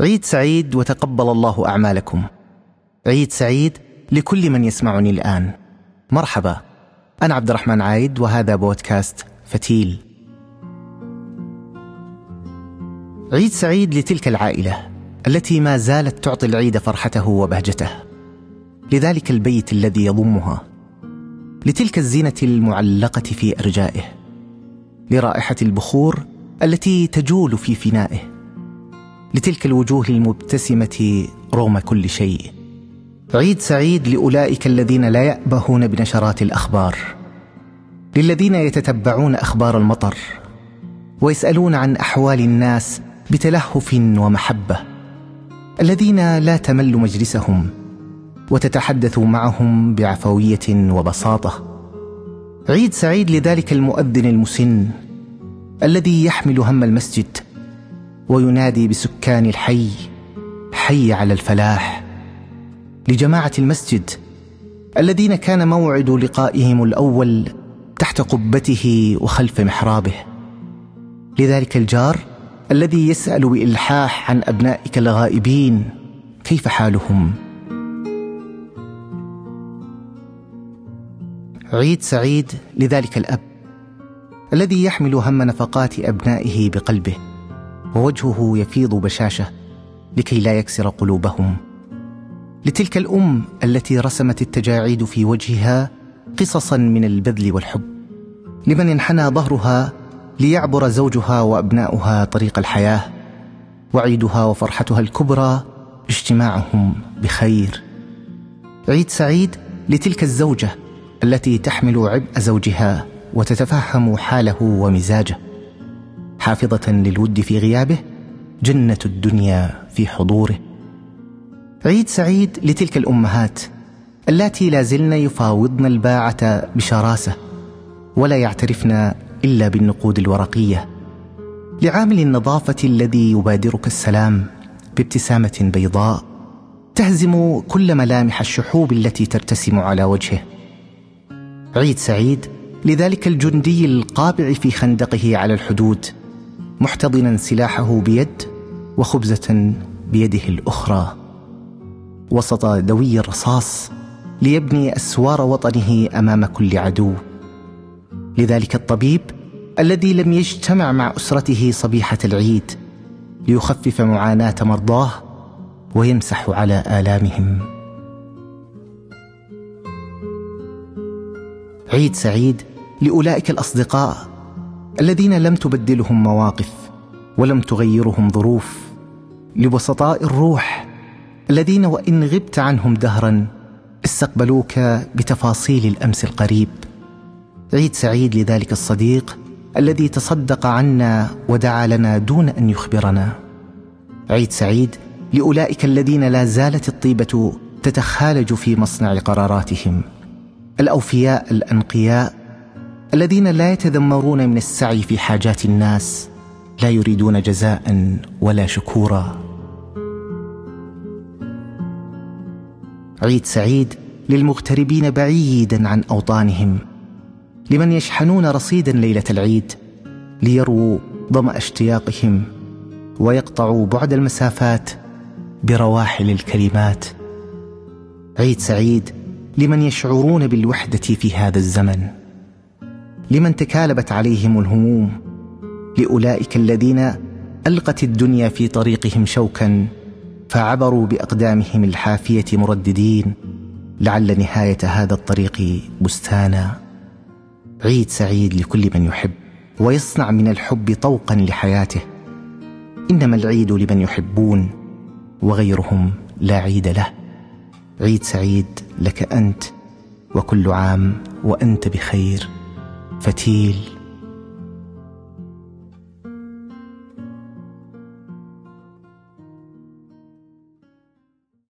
عيد سعيد وتقبل الله أعمالكم. عيد سعيد لكل من يسمعني الآن. مرحبا أنا عبد الرحمن عايد وهذا بودكاست فتيل. عيد سعيد لتلك العائلة التي ما زالت تعطي العيد فرحته وبهجته. لذلك البيت الذي يضمها. لتلك الزينة المعلقة في أرجائه. لرائحة البخور التي تجول في فنائه. لتلك الوجوه المبتسمة رغم كل شيء. عيد سعيد لأولئك الذين لا يأبهون بنشرات الأخبار للذين يتتبعون أخبار المطر ويسألون عن أحوال الناس بتلهف ومحبة. الذين لا تمل مجلسهم وتتحدث معهم بعفوية وبساطة. عيد سعيد لذلك المؤذن المسن الذي يحمل هم المسجد وينادي بسكان الحي حي على الفلاح. لجماعة المسجد الذين كان موعد لقائهم الأول تحت قبته وخلف محرابه. لذلك الجار الذي يسأل بإلحاح عن أبنائك الغائبين كيف حالهم؟ عيد سعيد لذلك الأب الذي يحمل هم نفقات أبنائه بقلبه. ووجهه يفيض بشاشة لكي لا يكسر قلوبهم. لتلك الأم التي رسمت التجاعيد في وجهها قصصا من البذل والحب. لمن انحنى ظهرها ليعبر زوجها وأبناؤها طريق الحياة وعيدها وفرحتها الكبرى اجتماعهم بخير. عيد سعيد لتلك الزوجة التي تحمل عبء زوجها وتتفهم حاله ومزاجه. حافظة للود في غيابه جنة الدنيا في حضوره. عيد سعيد لتلك الأمهات اللاتي لا زلن يفاوضن الباعة بشراسة ولا يعترفن إلا بالنقود الورقية. لعامل النظافة الذي يبادرك السلام بابتسامة بيضاء تهزم كل ملامح الشحوب التي ترتسم على وجهه. عيد سعيد لذلك الجندي القابع في خندقه على الحدود محتضنا سلاحه بيد وخبزة بيده الأخرى. وسط دوي الرصاص ليبني أسوار وطنه أمام كل عدو. لذلك الطبيب الذي لم يجتمع مع أسرته صبيحة العيد ليخفف معاناة مرضاه ويمسح على آلامهم. عيد سعيد لأولئك الأصدقاء الذين لم تبدلهم مواقف ولم تغيرهم ظروف لبسطاء الروح الذين وإن غبت عنهم دهرا استقبلوك بتفاصيل الأمس القريب. عيد سعيد لذلك الصديق الذي تصدق عنا ودعا لنا دون أن يخبرنا. عيد سعيد لأولئك الذين لا زالت الطيبة تتخالج في مصنع قراراتهم. الأوفياء الأنقياء الذين لا يتذمرون من السعي في حاجات الناس لا يريدون جزاء ولا شكورا. عيد سعيد للمغتربين بعيدا عن أوطانهم لمن يشحنون رصيدا ليلة العيد ليرووا ظما اشتياقهم ويقطعوا بعد المسافات برواحل الكلمات. عيد سعيد لمن يشعرون بالوحدة في هذا الزمن. لمن تكالبت عليهم الهموم لأولئك الذين ألقت الدنيا في طريقهم شوكا فعبروا بأقدامهم الحافية مرددين لعل نهاية هذا الطريق بستانا. عيد سعيد لكل من يحب ويصنع من الحب طوقا لحياته. إنما العيد لمن يحبون وغيرهم لا عيد له. عيد سعيد لك أنت وكل عام وأنت بخير. فتيل.